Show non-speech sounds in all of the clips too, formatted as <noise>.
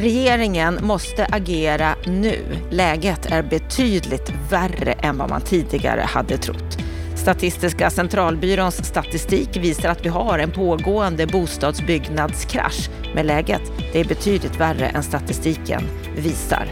Regeringen måste agera nu. Läget är betydligt värre än vad man tidigare hade trott. Statistiska centralbyråns statistik visar att vi har en pågående bostadsbyggnadskrasch. Men läget det är betydligt värre än statistiken visar.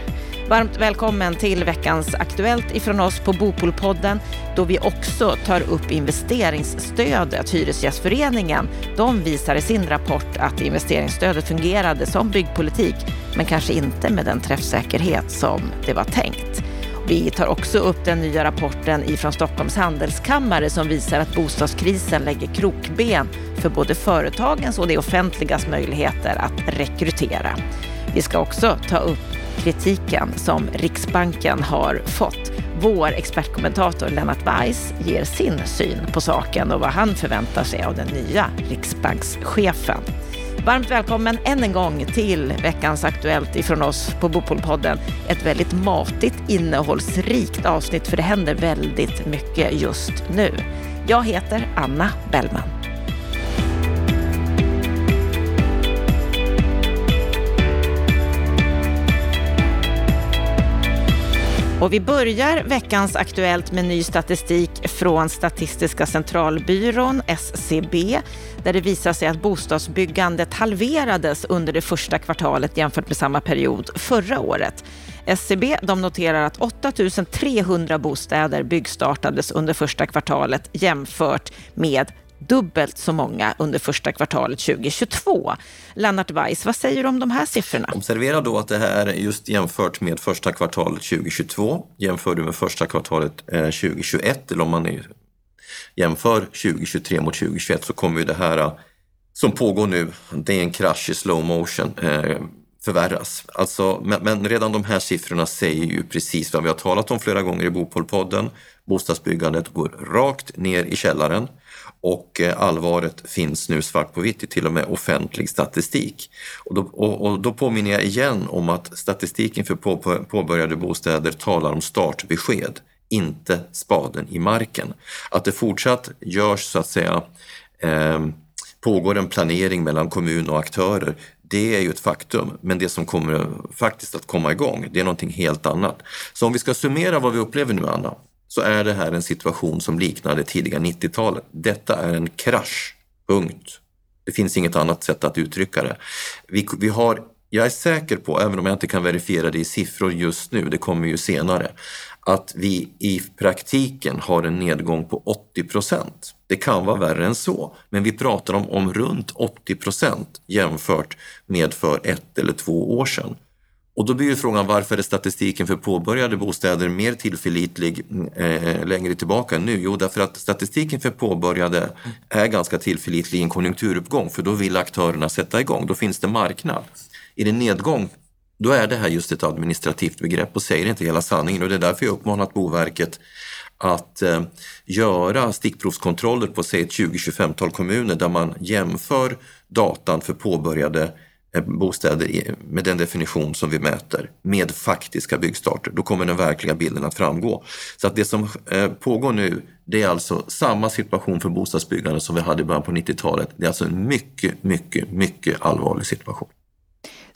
Varmt välkommen till veckans Aktuellt ifrån oss på Bopolpodden då vi också tar upp investeringsstödet. Hyresgästföreningen de visar i sin rapport att investeringsstödet fungerade som byggpolitik men kanske inte med den träffsäkerhet som det var tänkt. Vi tar också upp den nya rapporten ifrån Stockholms handelskammare som visar att bostadskrisen lägger krokben för både företagens och det offentligas möjligheter att rekrytera. Vi ska också ta upp kritiken som Riksbanken har fått. Vår expertkommentator Lennart Weiss ger sin syn på saken och vad han förväntar sig av den nya riksbankschefen. Varmt välkommen än en gång till veckans Aktuellt ifrån oss på Bopolpodden. Ett väldigt matigt, innehållsrikt avsnitt för det händer väldigt mycket just nu. Jag heter Anna Bellman. Och vi börjar veckans Aktuellt med ny statistik från Statistiska centralbyrån, SCB, där det visar sig att bostadsbyggandet halverades under det första kvartalet jämfört med samma period förra året. SCB de noterar att 8 300 bostäder byggstartades under första kvartalet jämfört med dubbelt så många under första kvartalet 2022. Lennart Weiss, vad säger du om de här siffrorna? Observera då att det här är just jämfört med första kvartalet 2022. Jämför du med första kvartalet eh, 2021 eller om man jämför 2023 mot 2021 så kommer ju det här eh, som pågår nu, det är en krasch i slow motion, eh, förvärras. Alltså, men, men, redan de här siffrorna säger ju precis vad vi har talat om flera gånger i Bopolpodden. Bostadsbyggandet går rakt ner i källaren och eh, allvaret finns nu svart på vitt i till och med offentlig statistik. Och då, och, och då påminner jag igen om att statistiken för på, påbörjade bostäder talar om startbesked, inte spaden i marken. Att det fortsatt görs så att säga eh, pågår en planering mellan kommun och aktörer, det är ju ett faktum. Men det som kommer faktiskt att komma igång, det är någonting helt annat. Så om vi ska summera vad vi upplever nu, Anna, så är det här en situation som liknar det tidiga 90-talet. Detta är en krasch, punkt. Det finns inget annat sätt att uttrycka det. Vi, vi har, jag är säker på, även om jag inte kan verifiera det i siffror just nu, det kommer ju senare, att vi i praktiken har en nedgång på 80 procent. Det kan vara värre än så, men vi pratar om, om runt 80 procent jämfört med för ett eller två år sedan. Och då blir ju frågan varför är statistiken för påbörjade bostäder mer tillförlitlig eh, längre tillbaka än nu? Jo, därför att statistiken för påbörjade är ganska tillförlitlig i en konjunkturuppgång för då vill aktörerna sätta igång, då finns det marknad. I en nedgång, då är det här just ett administrativt begrepp och säger inte hela sanningen och det är därför jag uppmanat Boverket att eh, göra stickprovskontroller på säg ett 20-25-tal kommuner där man jämför datan för påbörjade Eh, bostäder med den definition som vi mäter med faktiska byggstarter. Då kommer den verkliga bilden att framgå. Så att det som eh, pågår nu, det är alltså samma situation för bostadsbyggande som vi hade i början på 90-talet. Det är alltså en mycket, mycket, mycket allvarlig situation.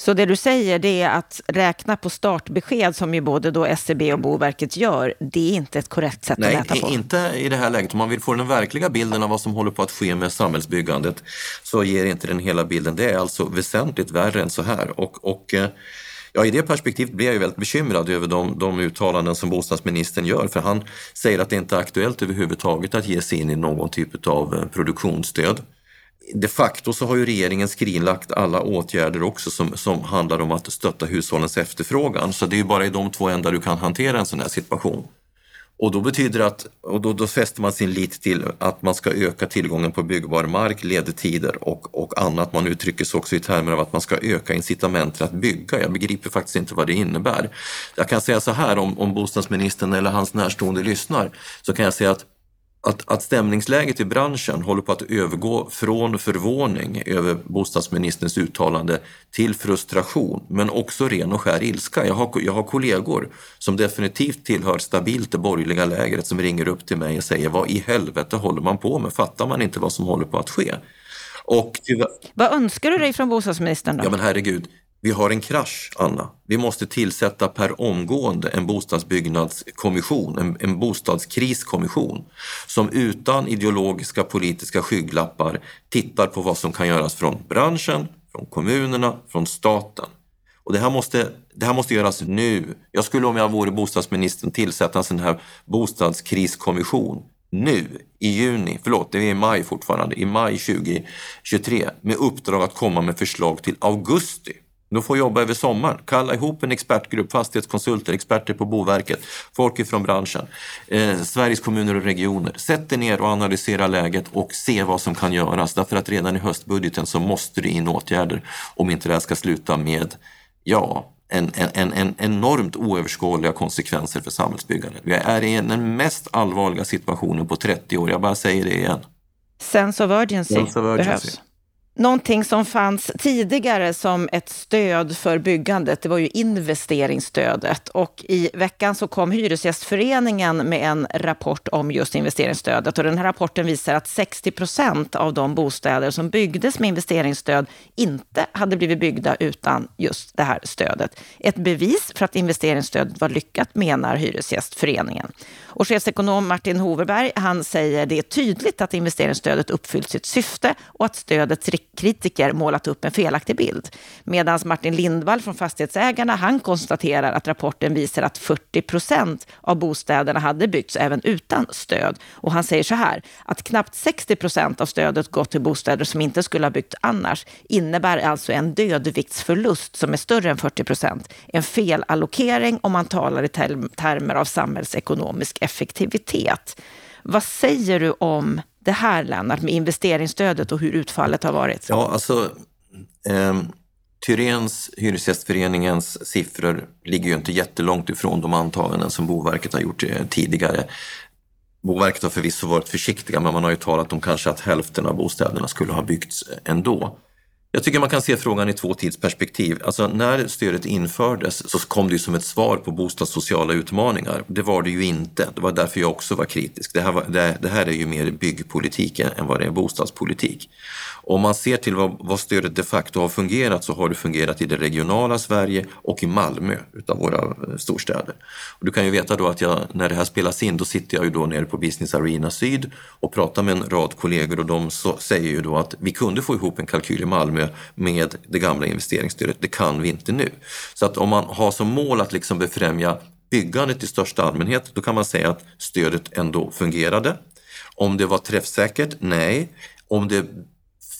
Så det du säger det är att räkna på startbesked som ju både då SCB e och Boverket gör, det är inte ett korrekt sätt Nej, att mäta på? Nej, inte i det här läget. Om man vill få den verkliga bilden av vad som håller på att ske med samhällsbyggandet så ger inte den hela bilden. Det är alltså väsentligt värre än så här. Och, och eh, Ja, I det perspektivet blir jag ju väldigt bekymrad över de, de uttalanden som bostadsministern gör för han säger att det inte är aktuellt överhuvudtaget att ge sig in i någon typ av eh, produktionsstöd de facto så har ju regeringen skrinlagt alla åtgärder också som, som handlar om att stötta hushållens efterfrågan. Så det är ju bara i de två ändar du kan hantera en sån här situation. Och då betyder att, och då, då fäster man sin lit till att man ska öka tillgången på byggbar mark, ledtider och, och annat. Man uttrycker sig också i termer av att man ska öka incitamenten att bygga. Jag begriper faktiskt inte vad det innebär. Jag kan säga så här om, om bostadsministern eller hans närstående lyssnar, så kan jag säga att att, att stämningsläget i branschen håller på att övergå från förvåning över bostadsministerns uttalande till frustration, men också ren och skär ilska. Jag har, jag har kollegor som definitivt tillhör stabilt det borgerliga lägret som ringer upp till mig och säger vad i helvete håller man på med? Fattar man inte vad som håller på att ske? Och vad önskar du dig från bostadsministern då? Ja men herregud, vi har en krasch, Anna. Vi måste tillsätta per omgående en bostadsbyggnadskommission, en, en bostadskriskommission som utan ideologiska politiska skygglappar tittar på vad som kan göras från branschen, från kommunerna, från staten. Och det här, måste, det här måste göras nu. Jag skulle om jag vore bostadsministern tillsätta en sån här bostadskriskommission nu i juni, förlåt det är i maj fortfarande, i maj 2023 med uppdrag att komma med förslag till augusti. De får jobba över sommaren. Kalla ihop en expertgrupp, fastighetskonsulter, experter på Boverket, folk ifrån branschen, eh, Sveriges kommuner och regioner. Sätt er ner och analysera läget och se vad som kan göras. Därför att redan i höstbudgeten så måste det in åtgärder om inte det här ska sluta med, ja, en, en, en enormt oöverskådliga konsekvenser för samhällsbyggandet. Vi är i den mest allvarliga situationen på 30 år. Jag bara säger det igen. Sense of urgency, Sense of urgency. behövs. Någonting som fanns tidigare som ett stöd för byggandet, det var ju investeringsstödet. Och i veckan så kom Hyresgästföreningen med en rapport om just investeringsstödet. Och den här rapporten visar att 60 procent av de bostäder som byggdes med investeringsstöd inte hade blivit byggda utan just det här stödet. Ett bevis för att investeringsstödet var lyckat, menar Hyresgästföreningen. Och chefsekonom Martin Hoverberg, han säger det är tydligt att investeringsstödet uppfyllt sitt syfte och att stödets riktning kritiker målat upp en felaktig bild. Medan Martin Lindvall från Fastighetsägarna, han konstaterar att rapporten visar att 40 procent av bostäderna hade byggts även utan stöd. Och han säger så här, att knappt 60 procent av stödet gått till bostäder som inte skulle ha byggts annars innebär alltså en dödviktsförlust som är större än 40 procent. En felallokering om man talar i termer av samhällsekonomisk effektivitet. Vad säger du om det här, Lennart, med investeringsstödet och hur utfallet har varit? Ja, alltså eh, Tyrens, Hyresgästföreningens siffror ligger ju inte jättelångt ifrån de antaganden som Boverket har gjort eh, tidigare. Boverket har förvisso varit försiktiga, men man har ju talat om kanske att hälften av bostäderna skulle ha byggts eh, ändå. Jag tycker man kan se frågan i två tidsperspektiv. Alltså när stödet infördes så kom det som ett svar på bostadssociala utmaningar. Det var det ju inte. Det var därför jag också var kritisk. Det här, var, det, det här är ju mer byggpolitik än vad det är bostadspolitik. Om man ser till vad, vad, stödet de facto har fungerat så har det fungerat i det regionala Sverige och i Malmö utav våra eh, storstäder. Och du kan ju veta då att jag, när det här spelas in, då sitter jag ju då nere på Business Arena Syd och pratar med en rad kollegor och de så, säger ju då att vi kunde få ihop en kalkyl i Malmö med det gamla investeringsstödet. Det kan vi inte nu. Så att om man har som mål att liksom befrämja byggandet i största allmänhet, då kan man säga att stödet ändå fungerade. Om det var träffsäkert? Nej. Om det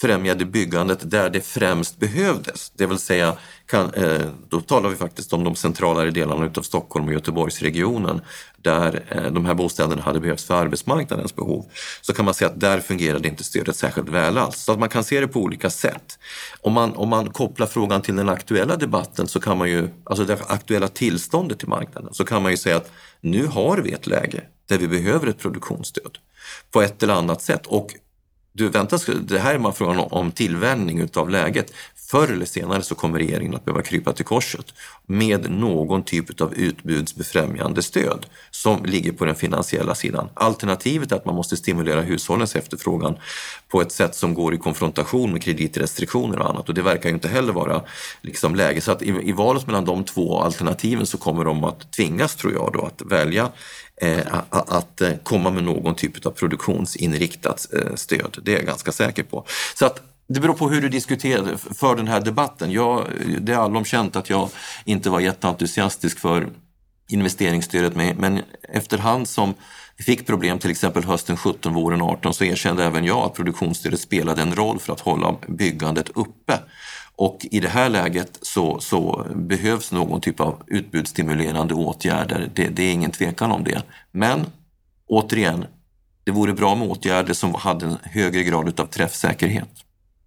främjade byggandet där det främst behövdes. Det vill säga, kan, eh, då talar vi faktiskt om de centralare delarna utav Stockholm och Göteborgsregionen där eh, de här bostäderna hade behövts för arbetsmarknadens behov. Så kan man säga att där fungerade inte stödet särskilt väl alls. Så att man kan se det på olika sätt. Om man, om man kopplar frågan till den aktuella debatten, så kan man ju, alltså det aktuella tillståndet till marknaden, så kan man ju säga att nu har vi ett läge där vi behöver ett produktionsstöd på ett eller annat sätt. Och du, vänta, det här är bara frågan om tillvänjning utav läget. Förr eller senare så kommer regeringen att behöva krypa till korset med någon typ av utbudsbefrämjande stöd som ligger på den finansiella sidan. Alternativet är att man måste stimulera hushållens efterfrågan på ett sätt som går i konfrontation med kreditrestriktioner och annat och det verkar ju inte heller vara liksom läge. Så att i, i valet mellan de två alternativen så kommer de att tvingas, tror jag, då, att välja Eh, att eh, komma med någon typ av produktionsinriktat eh, stöd. Det är jag ganska säker på. Så att det beror på hur du diskuterar för den här debatten. Jag, det är allom känt att jag inte var jätteentusiastisk för investeringsstödet, men efterhand som vi fick problem till exempel hösten 17, våren 18 så erkände även jag att produktionsstödet spelade en roll för att hålla byggandet uppe. Och i det här läget så, så behövs någon typ av utbudsstimulerande åtgärder. Det, det är ingen tvekan om det. Men återigen, det vore bra med åtgärder som hade en högre grad av träffsäkerhet.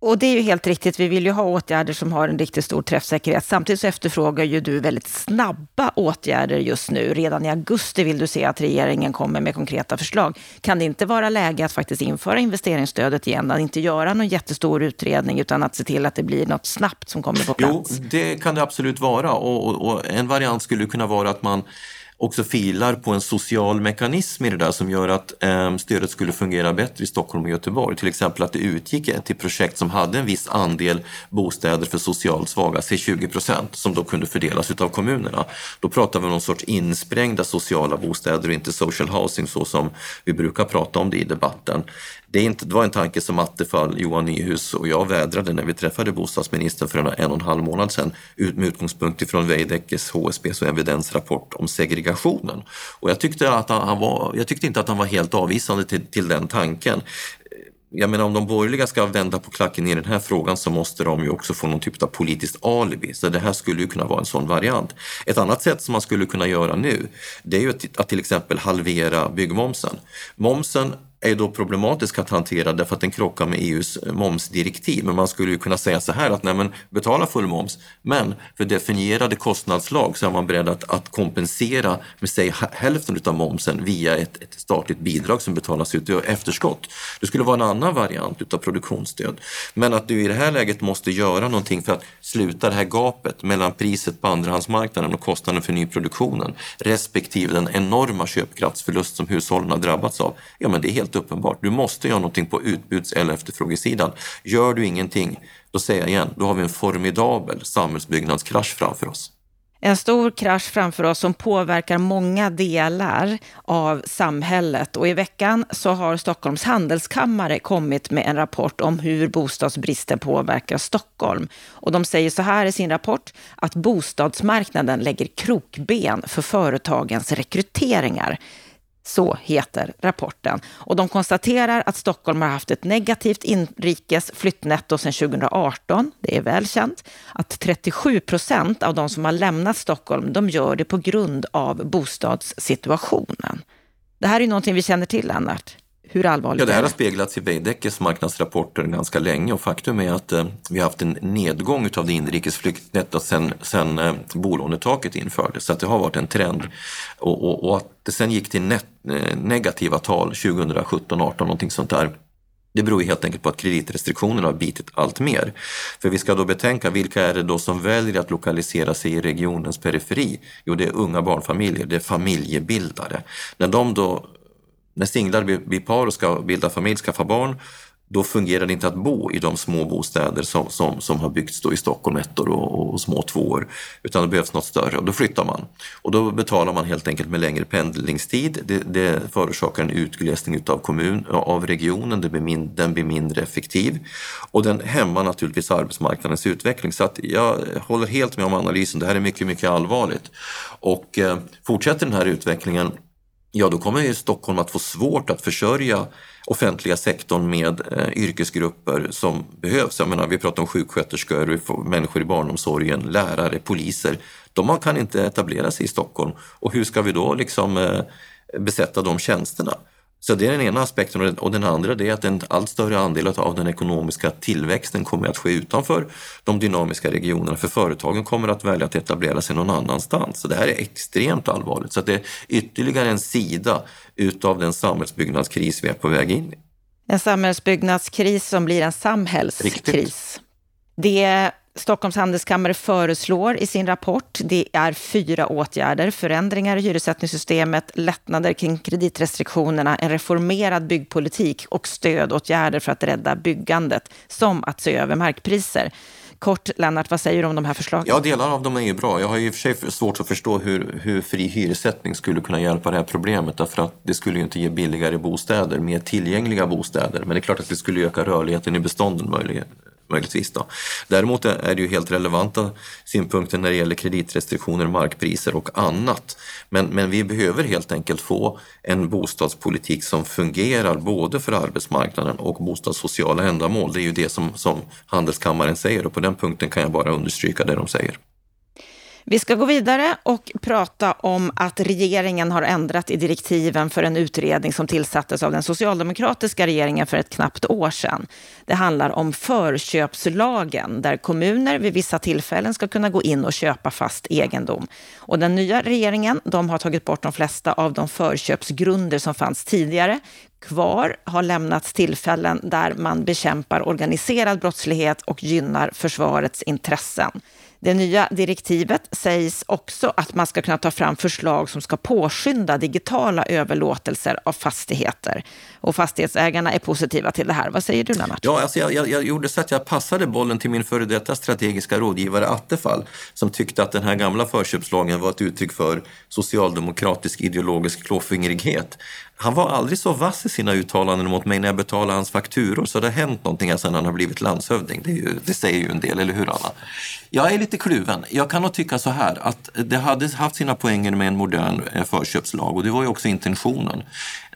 Och det är ju helt riktigt, vi vill ju ha åtgärder som har en riktigt stor träffsäkerhet. Samtidigt så efterfrågar ju du väldigt snabba åtgärder just nu. Redan i augusti vill du se att regeringen kommer med konkreta förslag. Kan det inte vara läge att faktiskt införa investeringsstödet igen? Att inte göra någon jättestor utredning utan att se till att det blir något snabbt som kommer på plats? Jo, det kan det absolut vara och, och, och en variant skulle kunna vara att man också filar på en social mekanism i det där som gör att eh, stödet skulle fungera bättre i Stockholm och Göteborg. Till exempel att det utgick till projekt som hade en viss andel bostäder för socialt svaga, säg 20 procent, som då kunde fördelas utav kommunerna. Då pratar vi om någon sorts insprängda sociala bostäder och inte social housing så som vi brukar prata om det i debatten. Det, inte, det var en tanke som Attefall, Johan Nyhus och jag vädrade när vi träffade bostadsministern för en, en och en halv månad sedan med utgångspunkt ifrån Veidekkes, HSBs och Evidens rapport om segregationen. Och jag tyckte, att han var, jag tyckte inte att han var helt avvisande till, till den tanken jag menar om de borgerliga ska vända på klacken i den här frågan så måste de ju också få någon typ av politiskt alibi. Så det här skulle ju kunna vara en sån variant. Ett annat sätt som man skulle kunna göra nu, det är ju att till exempel halvera byggmomsen. Momsen är då problematisk att hantera därför att den krockar med EUs eh, momsdirektiv. Men man skulle ju kunna säga så här att nej, men betala full moms, men för definierade kostnadslag så är man beredd att, att kompensera med säg hälften av momsen via ett, ett statligt bidrag som betalas ut i efterskott. Det skulle vara en annan variant utav produktionsstöd. Men att du i det här läget måste göra någonting för att sluta det här gapet mellan priset på andrahandsmarknaden och kostnaden för nyproduktionen respektive den enorma köpkraftsförlust som hushållen har drabbats av. Ja, men det är helt helt uppenbart. Du måste göra någonting på utbuds eller efterfrågesidan. Gör du ingenting, då säger jag igen, då har vi en formidabel samhällsbyggnadskrasch framför oss. En stor krasch framför oss som påverkar många delar av samhället. Och i veckan så har Stockholms handelskammare kommit med en rapport om hur bostadsbristen påverkar Stockholm. Och de säger så här i sin rapport att bostadsmarknaden lägger krokben för företagens rekryteringar. Så heter rapporten. Och de konstaterar att Stockholm har haft ett negativt inrikes flyttnetto sedan 2018. Det är väl känt. Att 37 procent av de som har lämnat Stockholm, de gör det på grund av bostadssituationen. Det här är någonting vi känner till, Lennart. Hur allvarligt ja, det här har speglats i Veidekkes marknadsrapporter ganska länge och faktum är att eh, vi har haft en nedgång av det inrikes flyktnettot sen, sen eh, bolånetaket infördes. Så att det har varit en trend. Och, och, och att det sen gick till net, eh, negativa tal 2017, 18 någonting sånt där. Det beror ju helt enkelt på att kreditrestriktionerna har bitit allt mer. För vi ska då betänka, vilka är det då som väljer att lokalisera sig i regionens periferi? Jo, det är unga barnfamiljer, det är familjebildare. När de då när singlar blir par och ska bilda familj, skaffa barn, då fungerar det inte att bo i de små bostäder som, som, som har byggts då i Stockholm, ettor och, och små tvåor, utan det behövs något större och då flyttar man. Och då betalar man helt enkelt med längre pendlingstid. Det, det förorsakar en utglesning utav kommun, av regionen, det blir min, den blir mindre effektiv och den hämmar naturligtvis arbetsmarknadens utveckling. Så att jag håller helt med om analysen, det här är mycket, mycket allvarligt. Och eh, fortsätter den här utvecklingen ja då kommer ju Stockholm att få svårt att försörja offentliga sektorn med eh, yrkesgrupper som behövs. Jag menar, vi pratar om sjuksköterskor, människor i barnomsorgen, lärare, poliser. De kan inte etablera sig i Stockholm och hur ska vi då liksom eh, besätta de tjänsterna? Så det är den ena aspekten och den andra är att en allt större andel av den ekonomiska tillväxten kommer att ske utanför de dynamiska regionerna för företagen kommer att välja att etablera sig någon annanstans. Så det här är extremt allvarligt. Så det är ytterligare en sida utav den samhällsbyggnadskris vi är på väg in i. En samhällsbyggnadskris som blir en samhällskris. Riktigt. Det Stockholms handelskammare föreslår i sin rapport, det är fyra åtgärder. Förändringar i hyressättningssystemet, lättnader kring kreditrestriktionerna, en reformerad byggpolitik och stödåtgärder för att rädda byggandet, som att se över markpriser. Kort, Lennart, vad säger du om de här förslagen? Ja, delar av dem är ju bra. Jag har ju i och för sig svårt att förstå hur, hur fri hyressättning skulle kunna hjälpa det här problemet därför att det skulle ju inte ge billigare bostäder, mer tillgängliga bostäder. Men det är klart att det skulle öka rörligheten i bestånden möjligen möjligtvis. Då. Däremot är det ju helt relevanta synpunkter när det gäller kreditrestriktioner, markpriser och annat. Men, men vi behöver helt enkelt få en bostadspolitik som fungerar både för arbetsmarknaden och bostadssociala ändamål. Det är ju det som, som Handelskammaren säger och på den punkten kan jag bara understryka det de säger. Vi ska gå vidare och prata om att regeringen har ändrat i direktiven för en utredning som tillsattes av den socialdemokratiska regeringen för ett knappt år sedan. Det handlar om förköpslagen, där kommuner vid vissa tillfällen ska kunna gå in och köpa fast egendom. Och den nya regeringen, de har tagit bort de flesta av de förköpsgrunder som fanns tidigare. Kvar har lämnats tillfällen där man bekämpar organiserad brottslighet och gynnar försvarets intressen. Det nya direktivet sägs också att man ska kunna ta fram förslag som ska påskynda digitala överlåtelser av fastigheter. Och fastighetsägarna är positiva till det här. Vad säger du Lennart? Ja, alltså jag, jag, jag gjorde så att jag passade bollen till min före detta strategiska rådgivare Attefall som tyckte att den här gamla förköpslagen var ett uttryck för socialdemokratisk ideologisk klåfingrighet. Han var aldrig så vass i sina uttalanden mot mig när jag betalade hans fakturor så det har hänt någonting sedan han har blivit landshövding. Det, ju, det, säger ju en del, eller hur Anna? Jag är lite kluven. Jag kan nog tycka så här att det hade haft sina poänger med en modern eh, förköpslag och det var ju också intentionen.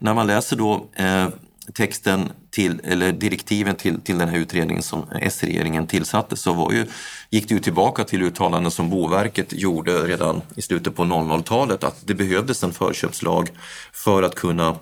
När man läser då eh, texten till, eller direktiven till, till den här utredningen som S-regeringen tillsatte så var ju, gick det ju tillbaka till uttalanden som Boverket gjorde redan i slutet på 00-talet att det behövdes en förköpslag för att kunna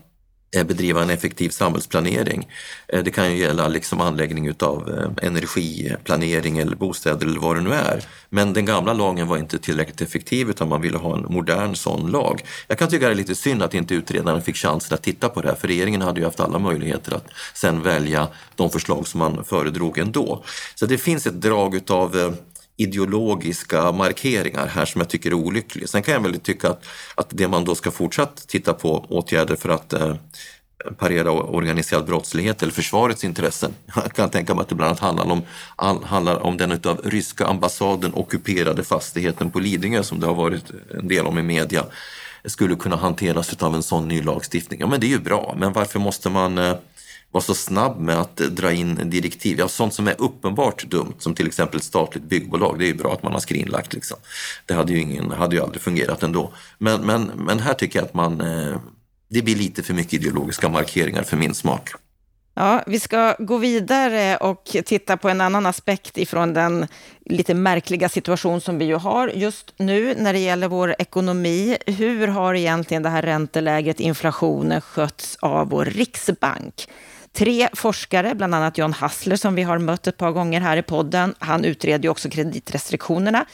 Eh, bedriva en effektiv samhällsplanering. Eh, det kan ju gälla liksom anläggning utav eh, energiplanering eller bostäder eller vad det nu är. Men den gamla lagen var inte tillräckligt effektiv utan man ville ha en modern sån lag. Jag kan tycka det är lite synd att inte utredaren fick chansen att titta på det här för regeringen hade ju haft alla möjligheter att sen välja de förslag som man föredrog ändå. Så det finns ett drag utav ideologiska markeringar här som jag tycker är olyckliga. Sen kan jag väl tycka att, att det man då ska fortsatt titta på åtgärder för att eh, parera organiserad brottslighet eller försvarets intressen. <laughs> Jag kan tänka mig att det bland annat handlar om, handlar om den av ryska ambassaden ockuperade fastigheten på Lidingö som det har varit en del om i media skulle kunna hanteras av en sån ny lagstiftning. Ja men det är ju bra, men varför måste man eh, var så snabb med att dra in direktiv. Ja, sånt som är uppenbart dumt, som till exempel ett statligt byggbolag, det är ju bra att man har skrinlagt. Liksom. Det hade ju, ingen, hade ju aldrig fungerat ändå. Men, men, men här tycker jag att man, eh, det blir lite för mycket ideologiska markeringar för min smak. Ja, vi ska gå vidare och titta på en annan aspekt ifrån den lite märkliga situation som vi ju har just nu när det gäller vår ekonomi. Hur har egentligen det här ränteläget, inflationen, skötts av vår riksbank? Tre forskare, bland annat John Hassler som vi har mött ett par gånger här i podden, han utreder ju också kreditrestriktionerna,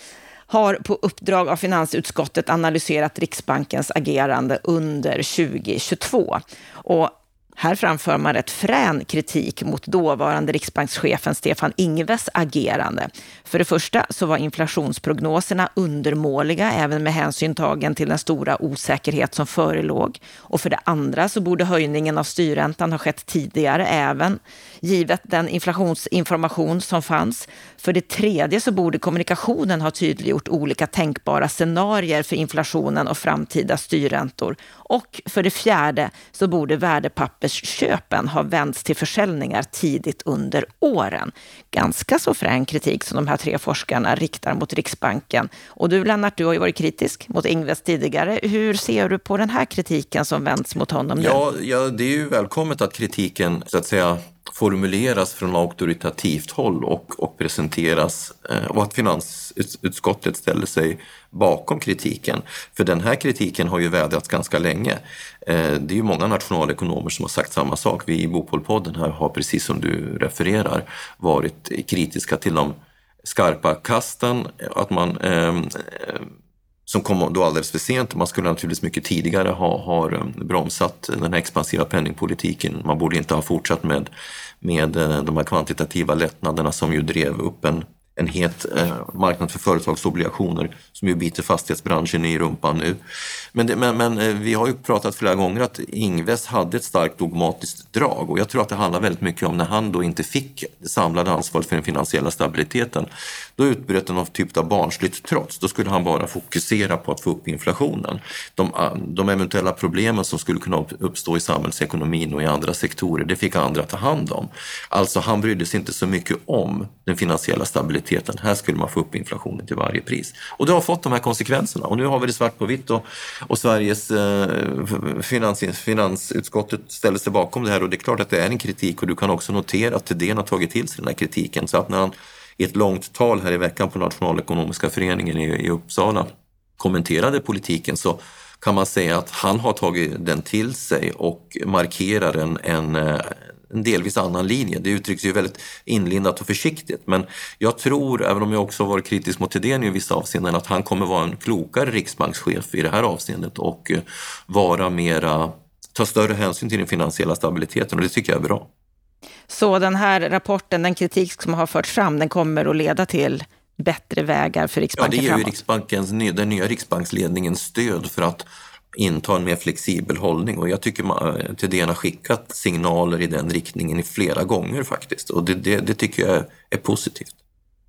har på uppdrag av finansutskottet analyserat Riksbankens agerande under 2022. Och här framför man rätt frän kritik mot dåvarande riksbankschefen Stefan Ingves agerande. För det första så var inflationsprognoserna undermåliga även med hänsyn tagen till den stora osäkerhet som förelåg. Och för det andra så borde höjningen av styrräntan ha skett tidigare även givet den inflationsinformation som fanns. För det tredje så borde kommunikationen ha tydliggjort olika tänkbara scenarier för inflationen och framtida styrräntor. Och för det fjärde så borde värdepappersköpen ha vänts till försäljningar tidigt under åren. Ganska så frän kritik som de här tre forskarna riktar mot Riksbanken. Och du Lennart, du har ju varit kritisk mot Ingves tidigare. Hur ser du på den här kritiken som vänds mot honom nu? Ja, ja det är ju välkommet att kritiken så att säga formuleras från auktoritativt håll och, och presenteras eh, och att finansutskottet ställer sig bakom kritiken. För den här kritiken har ju vädrats ganska länge. Eh, det är ju många nationalekonomer som har sagt samma sak. Vi i Bopolpodden här har precis som du refererar varit kritiska till de skarpa kasten, att man eh, som kom då alldeles för sent. Man skulle naturligtvis mycket tidigare ha, ha um, bromsat den här expansiva penningpolitiken. Man borde inte ha fortsatt med, med eh, de här kvantitativa lättnaderna som ju drev upp en en het eh, marknad för företagsobligationer som ju biter fastighetsbranschen i rumpan nu. Men, det, men, men eh, vi har ju pratat flera gånger att Ingves hade ett starkt dogmatiskt drag och jag tror att det handlar väldigt mycket om när han då inte fick det samlade ansvaret för den finansiella stabiliteten. Då utbröt någon typ av barnsligt trots. Då skulle han bara fokusera på att få upp inflationen. De, eh, de eventuella problemen som skulle kunna uppstå i samhällsekonomin och i andra sektorer, det fick andra ta hand om. Alltså han brydde sig inte så mycket om den finansiella stabiliteten stabiliteten. Här skulle man få upp inflationen till varje pris. Och det har fått de här konsekvenserna och nu har vi det svart på vitt och, och Sveriges eh, finans, finansutskottet ställer sig bakom det här och det är klart att det är en kritik och du kan också notera att Thedéen har tagit till sig den här kritiken så att när han i ett långt tal här i veckan på Nationalekonomiska föreningen i, i Uppsala kommenterade politiken så kan man säga att han har tagit den till sig och markerar en, en, eh, en delvis annan linje. Det uttrycks ju väldigt inlindat och försiktigt men jag tror, även om jag också varit kritisk mot Thedéen i vissa avseenden, att han kommer vara en klokare riksbankschef i det här avseendet och eh, vara mera, ta större hänsyn till den finansiella stabiliteten och det tycker jag är bra. Så den här rapporten, den kritik som har förts fram, den kommer att leda till bättre vägar för Riksbanken framåt? Ja, det ger ju Riksbankens, den nya Riksbanksledningen stöd för att inta en mer flexibel hållning och jag tycker man, Thedéen har skickat signaler i den riktningen flera gånger faktiskt och det, det, det tycker jag är positivt.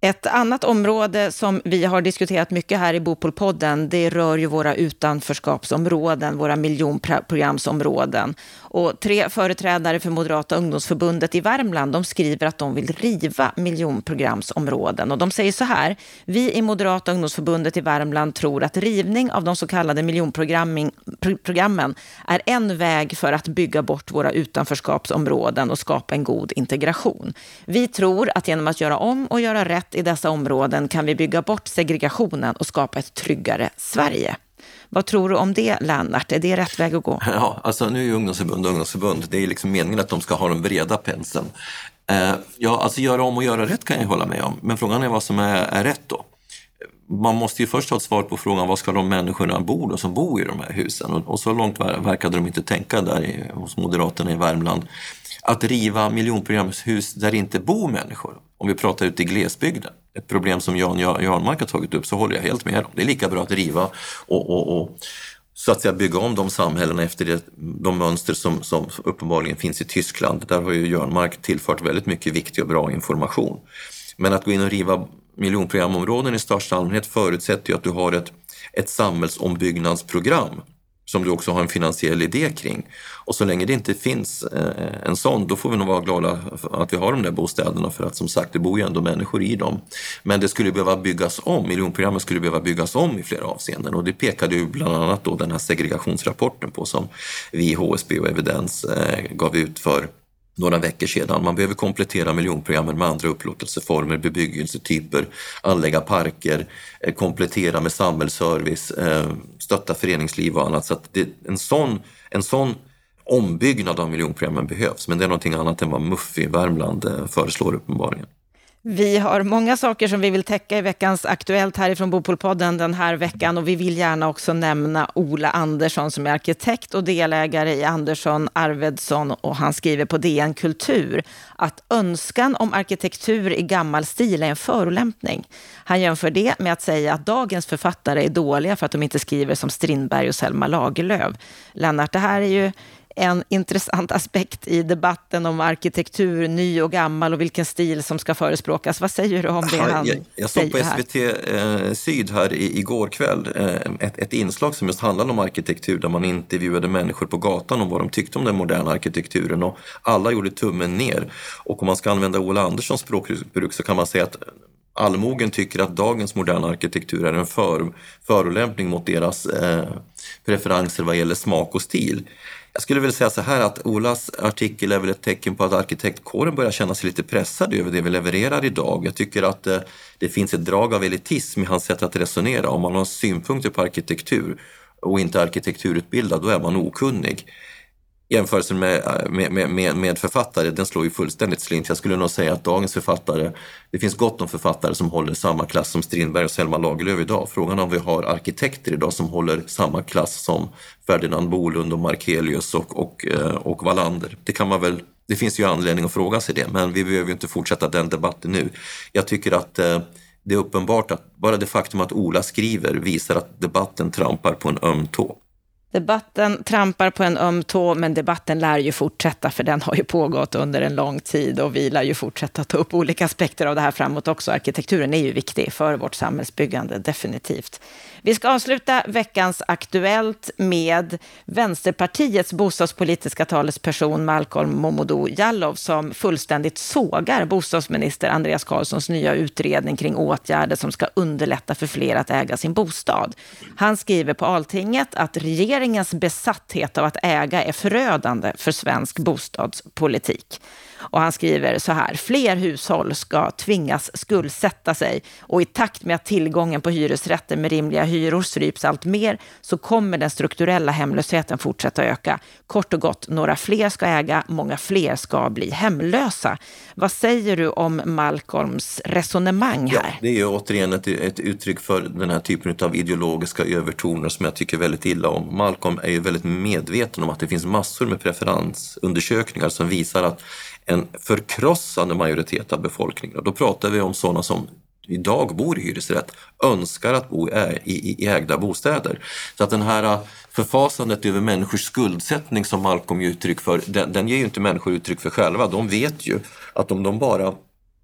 Ett annat område som vi har diskuterat mycket här i Bopolpodden, det rör ju våra utanförskapsområden, våra miljonprogramsområden. Och tre företrädare för Moderata ungdomsförbundet i Värmland, de skriver att de vill riva miljonprogramsområden. Och de säger så här, vi i Moderata ungdomsförbundet i Värmland tror att rivning av de så kallade miljonprogrammen är en väg för att bygga bort våra utanförskapsområden och skapa en god integration. Vi tror att genom att göra om och göra rätt i dessa områden kan vi bygga bort segregationen och skapa ett tryggare Sverige. Vad tror du om det, Lennart? Är det rätt väg att gå? <laughs> Ja, alltså nu är ju ungdomsförbund ungdomsförbund. Det är liksom meningen att de ska ha den breda penseln. Eh, ja, alltså göra om och göra rätt kan jag hålla med om, men frågan är vad som är, är rätt då? Man måste ju först ha ett svar på frågan vad ska de människorna bo då, som bor i de här husen? Och, och så långt verkade de inte tänka där i, hos Moderaterna i Värmland. Att riva miljonprogramshus där det inte bor människor, om vi pratar ute i glesbygden, ett problem som Jan Jarnmark har tagit upp, så håller jag helt med om. Det är lika bra att riva och, och, och så att säga bygga om de samhällena efter det, de mönster som, som uppenbarligen finns i Tyskland. Där har ju Jörnmark tillfört väldigt mycket viktig och bra information. Men att gå in och riva miljonprogramområden i största allmänhet förutsätter ju att du har ett, ett samhällsombyggnadsprogram som du också har en finansiell idé kring. Och så länge det inte finns eh, en sån, då får vi nog vara glada att vi har de där bostäderna för att som sagt, det bor ju ändå människor i dem. Men det skulle behöva byggas om, miljonprogrammet skulle behöva byggas om i flera avseenden och det pekade ju bland annat då den här segregationsrapporten på som vi, HSB och Evidens eh, gav ut för några veckor sedan. Man behöver komplettera miljonprogrammen med andra upplåtelseformer, bebyggelsetyper, anlägga parker, eh, komplettera med samhällsservice, eh, stötta föreningsliv och annat. Så det, en, sån, en sån ombyggnad av miljonprogrammen behövs, men det är någonting annat än vad MUF i Värmland eh, föreslår uppenbarligen. Vi har många saker som vi vill täcka i veckans Aktuellt härifrån Bopolpodden den här veckan och vi vill gärna också nämna Ola Andersson som är arkitekt och delägare i Andersson Arvedsson och han skriver på DN Kultur att önskan om arkitektur i gammal stil är en förolämpning. Han jämför det med att säga att dagens författare är dåliga för att de inte skriver som Strindberg och Selma Lagerlöf. Lennart, det här är ju en intressant aspekt i debatten om arkitektur, ny och gammal och vilken stil som ska förespråkas. Vad säger du om det han jag, jag såg på SVT eh, Syd här i, igår kväll eh, ett, ett, inslag som just handlade om arkitektur där man intervjuade människor på gatan om vad de tyckte om den moderna arkitekturen och alla gjorde tummen ner. Och om man ska använda Ola Anderssons språkbruk så kan man säga att allmogen tycker att dagens moderna arkitektur är en för, förolämpning mot deras eh, preferenser vad gäller smak och stil. Jag skulle vilja säga så här att Olas artikel är väl ett tecken på att arkitektkåren börjar känna sig lite pressad över det vi levererar idag. Jag tycker att eh, det finns ett drag av elitism i hans sätt att resonera. Om man har synpunkter på arkitektur och inte arkitekturutbildad, då är man okunnig jämförelsen eh, med, med, med, med, författare, den slår ju fullständigt slint. Jag skulle nog säga att dagens författare, det finns gott om författare som håller samma klass som Strindberg och Selma Lagerlöf idag. Frågan är om vi har arkitekter idag som håller samma klass som Ferdinand Bolund och Markelius och, och, eh, och Wallander. Det kan man väl det finns ju anledning att fråga sig det, men vi behöver inte fortsätta den debatten nu. Jag tycker att eh, det är uppenbart att bara det faktum att Ola skriver visar att debatten trampar på en öm tå. Debatten trampar på en öm tå, men debatten lär ju fortsätta, för den har ju pågått under en lång tid och vi lär ju fortsätta ta upp olika aspekter av det här framåt också. Arkitekturen är ju viktig för vårt samhällsbyggande, definitivt. Vi ska avsluta veckans Aktuellt med Vänsterpartiets bostadspolitiska talesperson Malcolm Momodou Jallow som fullständigt sågar bostadsminister Andreas Carlssons nya utredning kring åtgärder som ska underlätta för fler att äga sin bostad. Han skriver på Altinget att regeringens besatthet av att äga är förödande för svensk bostadspolitik. Och han skriver så här, fler hushåll ska tvingas skuldsätta sig och i takt med att tillgången på hyresrätter med rimliga hyror stryps allt mer så kommer den strukturella hemlösheten fortsätta öka. Kort och gott, några fler ska äga, många fler ska bli hemlösa. Vad säger du om Malcolms resonemang här? Ja, det är ju återigen ett, ett uttryck för den här typen av ideologiska övertoner som jag tycker väldigt illa om. Malcolm är ju väldigt medveten om att det finns massor med preferensundersökningar som visar att en förkrossande majoritet av befolkningen, och då pratar vi om sådana som idag bor i hyresrätt önskar att bo i, ägda bostäder. Så att den här äh, förfasandet över människors skuldsättning som Malcolm ger uttryck för, den, den ger ju inte människor uttryck för själva. De vet ju att om de bara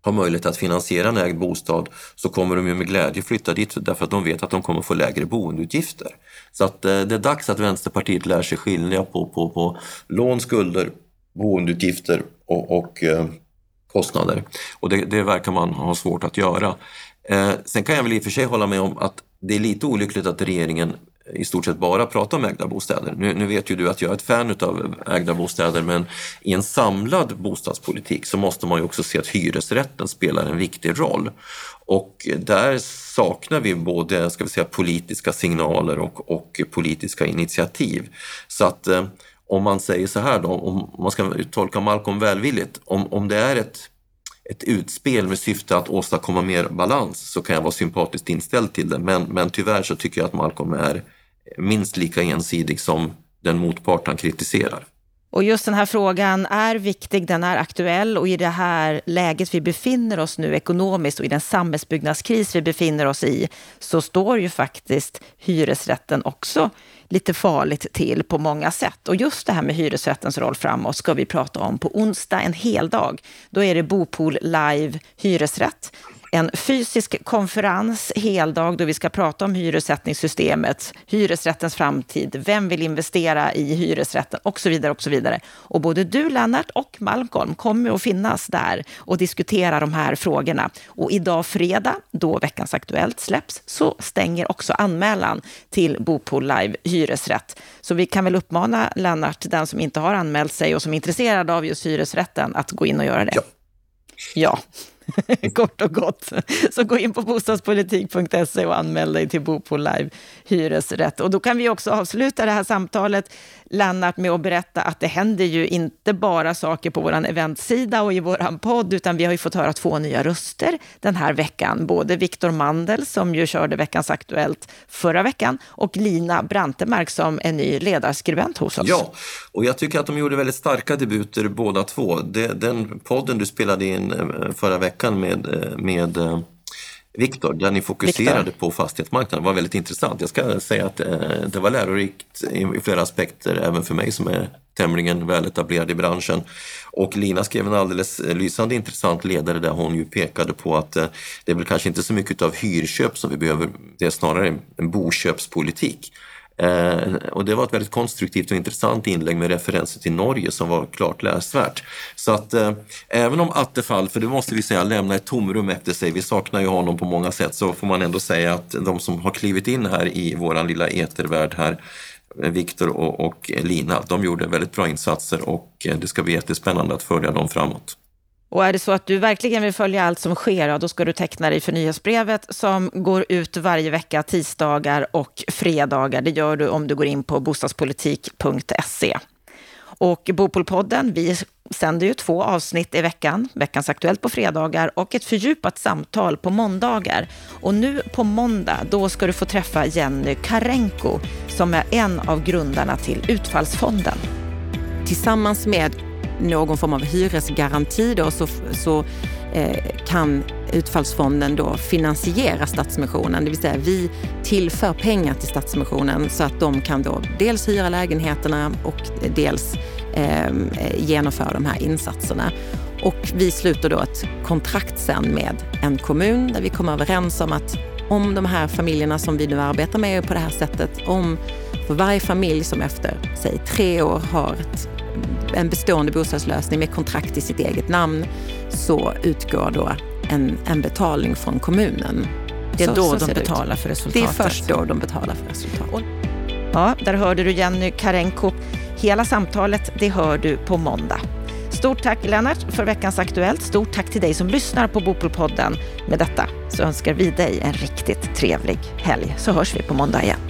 har möjlighet att finansiera en ägd bostad så kommer de ju med glädje flytta dit därför att de vet att de kommer få lägre boendeutgifter. Så att äh, det är dags att Vänsterpartiet lär sig skilja på, på, på lån, skulder, boendeutgifter och, och eh, kostnader. Och det, det, verkar man ha svårt att göra. Eh, sen kan jag väl i och för sig hålla med om att det är lite olyckligt att regeringen i stort sett bara pratar om ägda bostäder. Nu, nu, vet ju du att jag är ett fan av ägda bostäder men i en samlad bostadspolitik så måste man ju också se att hyresrätten spelar en viktig roll. Och där saknar vi både ska vi säga, politiska signaler och, och politiska initiativ. Så att eh, om man säger så här då, om man ska tolka Malcolm välvilligt, om, om det är ett ett utspel med syfte att åstadkomma mer balans så kan jag vara sympatiskt inställd till det. Men, men tyvärr så tycker jag att Malcolm är minst lika ensidig som den motpart han kritiserar. Och just den här frågan är viktig, den är aktuell och i det här läget vi befinner oss nu ekonomiskt och i den samhällsbyggnadskris vi befinner oss i så står ju faktiskt hyresrätten också lite farligt till på många sätt. Och just det här med hyresrättens roll framåt ska vi prata om på onsdag, en hel dag. Då är det Bopool live hyresrätt en fysisk konferens, heldag, då vi ska prata om hyressättningssystemet, hyresrättens framtid, vem vill investera i hyresrätten och så vidare. Och så vidare. Och både du, Lennart, och Malcolm kommer att finnas där och diskutera de här frågorna. Och idag fredag, då Veckans Aktuellt släpps, så stänger också anmälan till Bopol Live hyresrätt. Så vi kan väl uppmana Lennart, den som inte har anmält sig och som är intresserad av just hyresrätten, att gå in och göra det. Ja. Ja. <laughs> kort och gott. Så gå in på bostadspolitik.se och anmäl dig till Bo på live hyresrätt. Och då kan vi också avsluta det här samtalet, Lennart, med att berätta att det händer ju inte bara saker på vår eventsida och i vår podd, utan vi har ju fått höra två nya röster den här veckan. Både Viktor Mandel, som ju körde Veckans Aktuellt förra veckan, och Lina Brantemark som är ny ledarskribent hos oss. Ja, och jag tycker att de gjorde väldigt starka debuter båda två. Den podden du spelade in eh, förra veckan med, eh, med eh, Viktor, där ni fokuserade Victor. på fastighetsmarknaden var väldigt intressant. Jag ska säga att det var lärorikt i flera aspekter, även för mig som är tämligen väletablerad i branschen. Och Lina skrev en alldeles lysande intressant ledare där hon ju pekade på att det är väl kanske inte så mycket av hyrköp som vi behöver, det är snarare en boköpspolitik. Eh, och det var ett väldigt konstruktivt och intressant inlägg med referenser till Norge som var klart läsvärt. Så att eh, även om Attefall, för det måste vi säga, lämnar ett tomrum efter sig, vi saknar ju honom på många sätt, så får man ändå säga att de som har klivit in här i våran lilla etervärld här eh, Viktor och, och Lina, de gjorde väldigt bra insatser och eh, det ska bli jättespännande att följa dem framåt. Och är det så att du verkligen vill följa allt som sker, då ska du teckna dig för nyhetsbrevet som går ut varje vecka, tisdagar och fredagar. Det gör du om du går in på bostadspolitik.se. Och Bopolpodden, vi sänder ju två avsnitt i veckan, Veckans Aktuellt på fredagar och ett fördjupat samtal på måndagar. Och nu på måndag, då ska du få träffa Jenny Karenko som är en av grundarna till Utfallsfonden. Tillsammans med någon form av hyresgaranti då, så, så eh, kan Utfallsfonden då finansiera Stadsmissionen. Det vill säga vi tillför pengar till Stadsmissionen så att de kan då dels hyra lägenheterna och dels eh, genomföra de här insatserna. Och vi sluter då ett kontrakt sen med en kommun där vi kommer överens om att om de här familjerna som vi nu arbetar med på det här sättet, om för varje familj som efter, säg tre år har ett en bestående bostadslösning med kontrakt i sitt eget namn så utgår då en, en betalning från kommunen. Det är så, då så de betalar för resultatet? Det är först då de betalar för resultatet. Ja, där hörde du Jenny Karenko. Hela samtalet det hör du på måndag. Stort tack Lennart för veckans Aktuellt. Stort tack till dig som lyssnar på Bopolpodden. Med detta så önskar vi dig en riktigt trevlig helg så hörs vi på måndag igen.